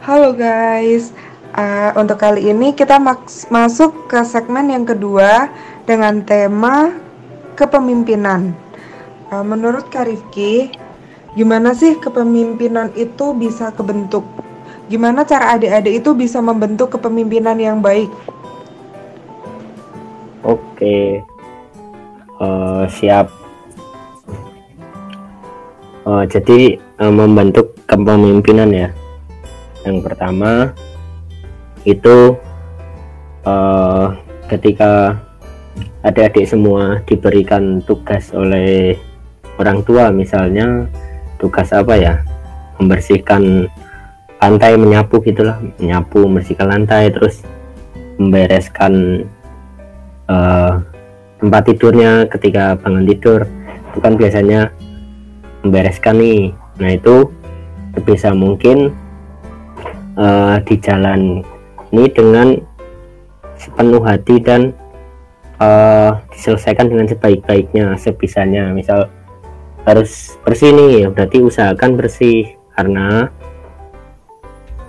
Halo guys, uh, untuk kali ini kita masuk ke segmen yang kedua dengan tema kepemimpinan. Uh, menurut Kak Rifki, gimana sih kepemimpinan itu bisa kebentuk? Gimana cara adik-adik itu bisa membentuk kepemimpinan yang baik? Oke, uh, siap. Uh, jadi uh, membentuk kepemimpinan ya yang pertama itu uh, ketika adik-adik semua diberikan tugas oleh orang tua misalnya tugas apa ya? Membersihkan lantai menyapu gitulah. Menyapu membersihkan lantai terus membereskan uh, tempat tidurnya ketika bangun tidur. Itu kan biasanya membereskan nih. Nah itu sebisa mungkin uh, di jalan ini dengan sepenuh hati dan uh, diselesaikan dengan sebaik-baiknya sebisanya. Misal harus bersih nih berarti usahakan bersih karena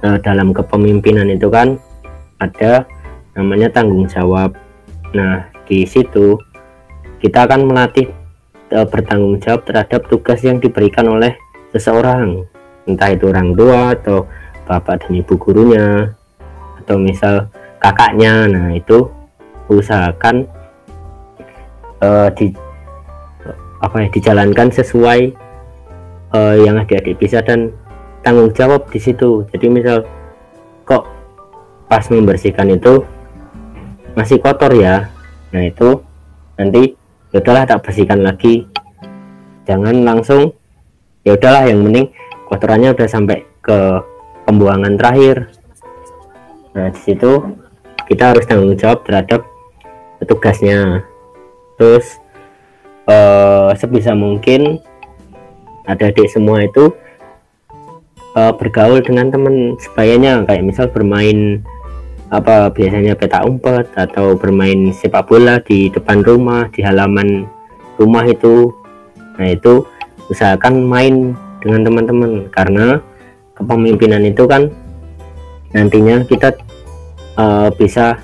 uh, dalam kepemimpinan itu kan ada namanya tanggung jawab. Nah di situ kita akan melatih uh, bertanggung jawab terhadap tugas yang diberikan oleh seseorang. Entah itu orang tua atau bapak dan ibu gurunya atau misal kakaknya. Nah itu usahakan uh, di apa ya dijalankan sesuai uh, yang adik-adik bisa dan tanggung jawab di situ. Jadi misal kok pas membersihkan itu masih kotor ya. Nah itu nanti ya udahlah tak bersihkan lagi. Jangan langsung ya udahlah yang penting kotorannya udah sampai ke pembuangan terakhir. Nah di situ kita harus tanggung jawab terhadap petugasnya. Terus uh, sebisa mungkin adik-adik semua itu uh, bergaul dengan teman sebayanya kayak misal bermain apa biasanya peta umpet atau bermain sepak bola di depan rumah di halaman rumah itu. Nah itu usahakan main dengan teman-teman karena kepemimpinan itu kan nantinya kita uh, bisa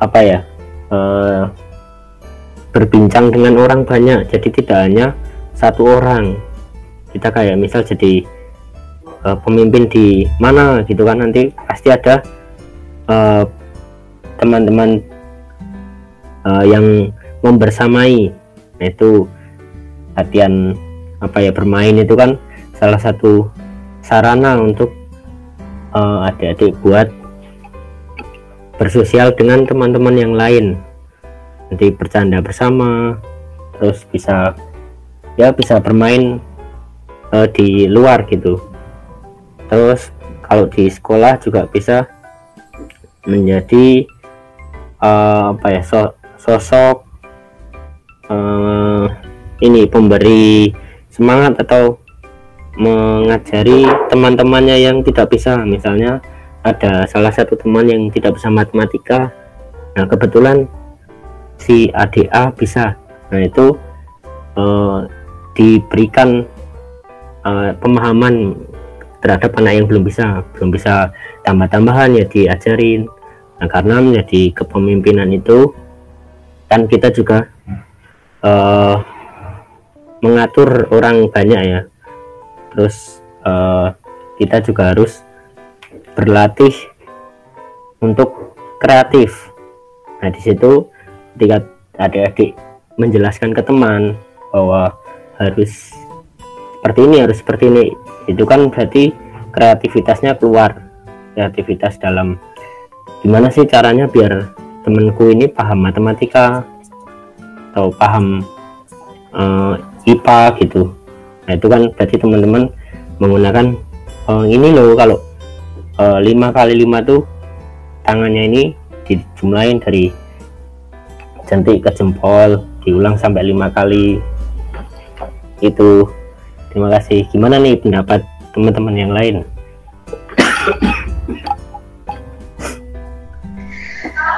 apa ya uh, berbincang dengan orang banyak. Jadi tidak hanya satu orang. Kita kayak misal jadi uh, pemimpin di mana gitu kan nanti pasti ada teman-teman uh, uh, yang membersamai. Nah itu latihan apa ya bermain itu kan salah satu sarana untuk uh, adik-adik buat bersosial dengan teman-teman yang lain. Nanti bercanda bersama terus bisa ya bisa bermain uh, di luar gitu. Terus kalau di sekolah juga bisa menjadi uh, apa ya so, sosok uh, ini pemberi semangat atau mengajari teman-temannya yang tidak bisa. Misalnya ada salah satu teman yang tidak bisa matematika. Nah kebetulan si ADA bisa. Nah itu eh, diberikan eh, pemahaman terhadap anak yang belum bisa. Belum bisa tambah-tambahan ya diajarin. Nah karena menjadi kepemimpinan itu kan kita juga eh, mengatur orang banyak ya terus uh, kita juga harus berlatih untuk kreatif. Nah di situ ketika adik-adik menjelaskan ke teman bahwa harus seperti ini harus seperti ini itu kan berarti kreativitasnya keluar. Kreativitas dalam gimana sih caranya biar temanku ini paham matematika atau paham uh, eh, IPA gitu nah itu kan berarti teman-teman menggunakan uh, ini loh kalau eh, 5 kali 5 tuh tangannya ini dijumlahin dari jentik ke jempol diulang sampai lima kali. Itu. Terima kasih. Gimana nih pendapat teman-teman yang lain?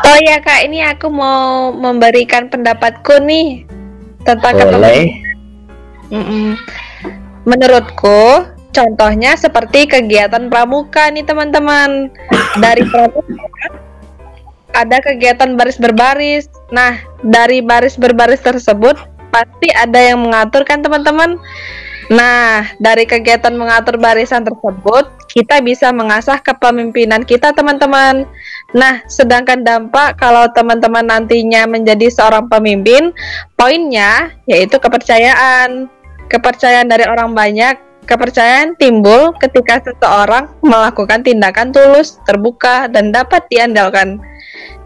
Oh ya kak, ini aku mau memberikan pendapatku nih. Tentang Boleh. Mm -mm menurutku Contohnya seperti kegiatan pramuka nih teman-teman. Dari pramuka ada kegiatan baris berbaris. Nah, dari baris berbaris tersebut pasti ada yang mengatur kan teman-teman. Nah, dari kegiatan mengatur barisan tersebut, kita bisa mengasah kepemimpinan kita, teman-teman. Nah, sedangkan dampak kalau teman-teman nantinya menjadi seorang pemimpin, poinnya yaitu kepercayaan. Kepercayaan dari orang banyak, kepercayaan timbul ketika seseorang melakukan tindakan tulus, terbuka, dan dapat diandalkan.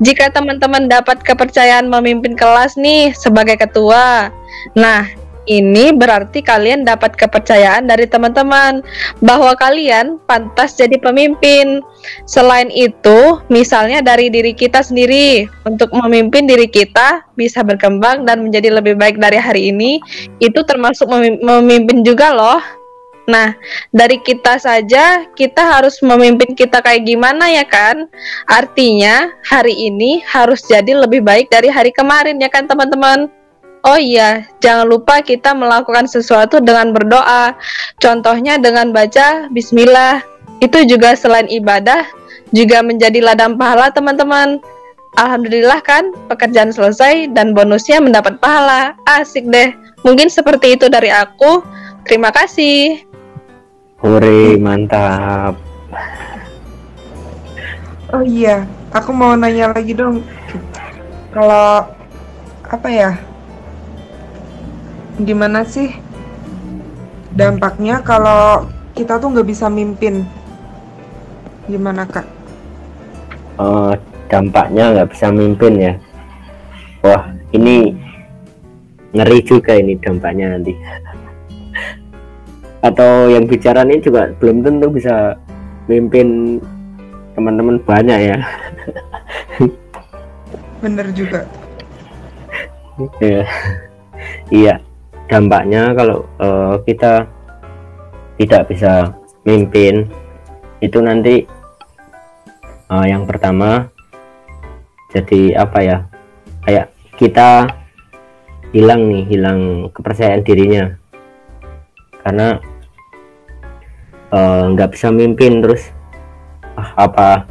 Jika teman-teman dapat kepercayaan memimpin kelas nih sebagai ketua, nah ini berarti kalian dapat kepercayaan dari teman-teman bahwa kalian pantas jadi pemimpin. Selain itu, misalnya dari diri kita sendiri, untuk memimpin diri kita bisa berkembang dan menjadi lebih baik dari hari ini, itu termasuk memimpin juga loh. Nah, dari kita saja kita harus memimpin kita kayak gimana ya kan? Artinya, hari ini harus jadi lebih baik dari hari kemarin ya kan teman-teman? Oh iya, jangan lupa kita melakukan sesuatu dengan berdoa. Contohnya dengan baca bismillah. Itu juga selain ibadah, juga menjadi ladang pahala teman-teman. Alhamdulillah kan, pekerjaan selesai dan bonusnya mendapat pahala. Asik deh. Mungkin seperti itu dari aku. Terima kasih. Hore, mantap. Oh iya, aku mau nanya lagi dong. Kalau apa ya? Gimana sih? Dampaknya kalau kita tuh nggak bisa mimpin. Gimana kak? Uh, dampaknya nggak bisa mimpin ya. Wah ini ngeri juga ini dampaknya nanti. Atau yang bicara ini juga belum tentu bisa mimpin teman-teman banyak ya. Bener juga. Iya. Iya dampaknya kalau uh, kita tidak bisa mimpin itu nanti uh, yang pertama jadi apa ya kayak kita hilang nih hilang kepercayaan dirinya. Karena eh, nggak uh, bisa mimpin terus ah, apa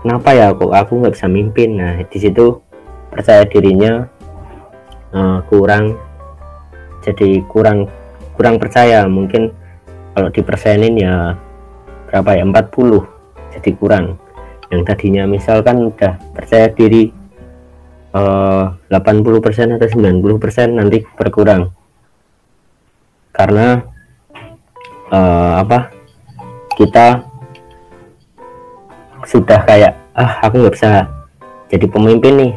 kenapa ya kok aku nggak bisa mimpin? Nah di situ percaya dirinya uh, kurang jadi kurang kurang percaya. Mungkin kalau dipersenin ya berapa ya? 40 jadi kurang. Yang tadinya misalkan udah percaya diri eh, 80% atau 90% nanti berkurang. Karena eh, apa? Kita sudah kayak ah aku nggak bisa jadi pemimpin nih.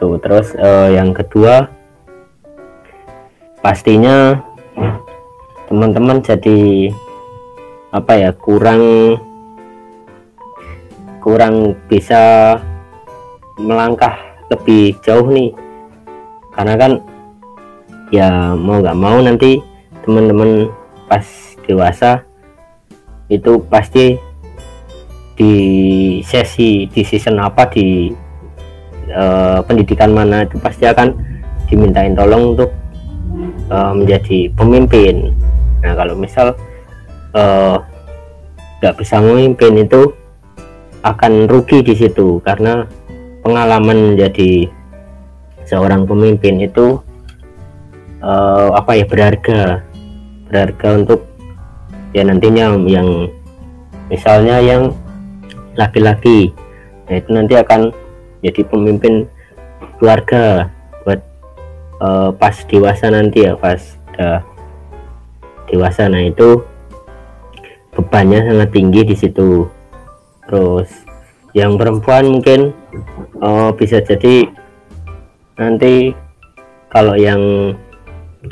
Tuh terus eh, yang kedua pastinya teman-teman jadi apa ya kurang kurang bisa melangkah lebih jauh nih. Karena kan ya mau nggak mau nanti teman-teman pas dewasa itu pasti di sesi di season apa di uh, pendidikan mana itu pasti akan dimintain tolong untuk uh, menjadi pemimpin. Nah kalau misal eh, nggak uh, bisa memimpin itu akan rugi di situ karena pengalaman menjadi seorang pemimpin itu uh, apa ya berharga. Berharga untuk ya nantinya yang misalnya yang laki-laki. Nah itu nanti akan jadi pemimpin keluarga uh, pas dewasa nanti ya pas udah dewasa. Nah itu bebannya sangat tinggi di situ. Terus yang perempuan mungkin uh, bisa jadi nanti kalau yang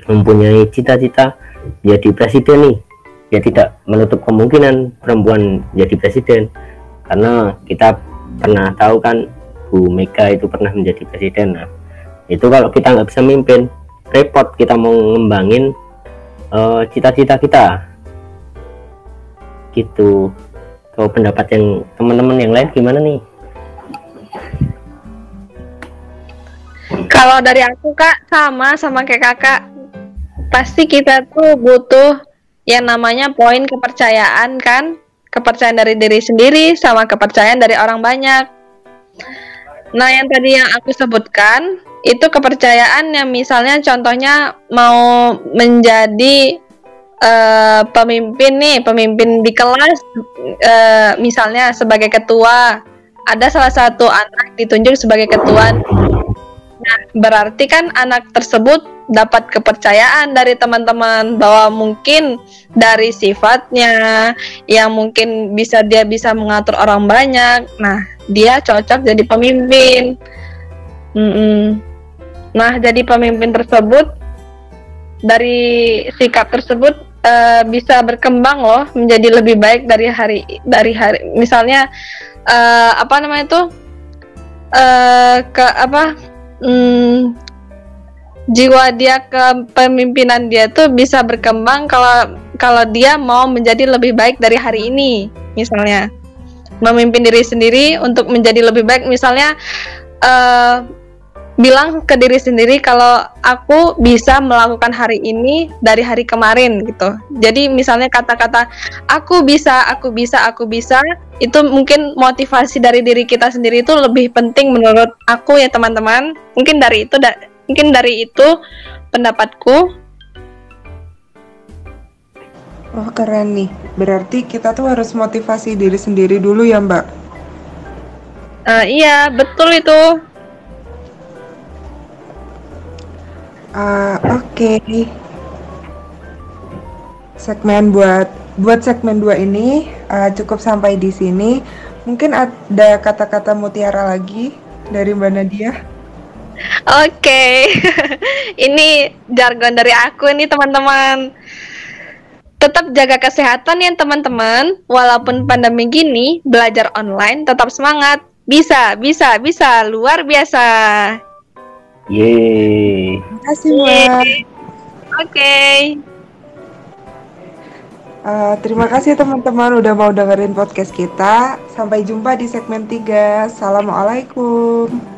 mempunyai cita-cita jadi presiden nih ya tidak menutup kemungkinan perempuan jadi presiden. Karena kita pernah tahu kan Bu Mega itu pernah menjadi presiden. Nah itu kalau kita nggak bisa mimpin repot kita mau ngembangin eh, cita-cita uh, kita. Gitu. Kalau pendapat yang teman-teman yang lain gimana nih? Kalau dari aku kak sama sama kayak kakak. Pasti kita tuh butuh yang namanya poin kepercayaan kan? Kepercayaan dari diri sendiri sama kepercayaan dari orang banyak. Nah yang tadi yang aku sebutkan itu kepercayaan yang misalnya contohnya mau menjadi uh, pemimpin nih pemimpin di kelas uh, misalnya sebagai ketua. Ada salah satu anak ditunjuk sebagai ketua. Nah berarti kan anak tersebut dapat kepercayaan dari teman-teman bahwa mungkin dari sifatnya yang mungkin bisa dia bisa mengatur orang banyak. Nah dia cocok jadi pemimpin. Mm -mm. Nah jadi pemimpin tersebut dari sikap tersebut uh, bisa berkembang loh menjadi lebih baik dari hari dari hari misalnya uh, apa namanya itu? Uh, ke apa hmm, jiwa dia ke pemimpinan dia tuh bisa berkembang kalau kalau dia mau menjadi lebih baik dari hari ini misalnya. Memimpin diri sendiri untuk menjadi lebih baik misalnya uh, bilang ke diri sendiri kalau aku bisa melakukan hari ini dari hari kemarin gitu. Jadi misalnya kata-kata aku bisa, aku bisa, aku bisa itu mungkin motivasi dari diri kita sendiri itu lebih penting menurut aku ya teman-teman. Mungkin dari itu da mungkin dari itu pendapatku. Oh keren nih. Berarti kita tuh harus motivasi diri sendiri dulu ya Mbak. Uh, iya betul itu. Uh, Oke. Okay. Segmen buat buat segmen 2 ini uh, cukup sampai di sini. Mungkin ada kata-kata mutiara lagi dari Mbak Nadia. Oke. Okay. ini jargon dari aku nih teman-teman. Tetap jaga kesehatan ya teman-teman. Walaupun pandemi gini, belajar online tetap semangat. Bisa, bisa, bisa. Luar biasa. Yeay. Terima kasih, Mbak. Oke. Okay. Uh, terima kasih teman-teman udah mau dengerin podcast kita. Sampai jumpa di segmen 3. Assalamualaikum.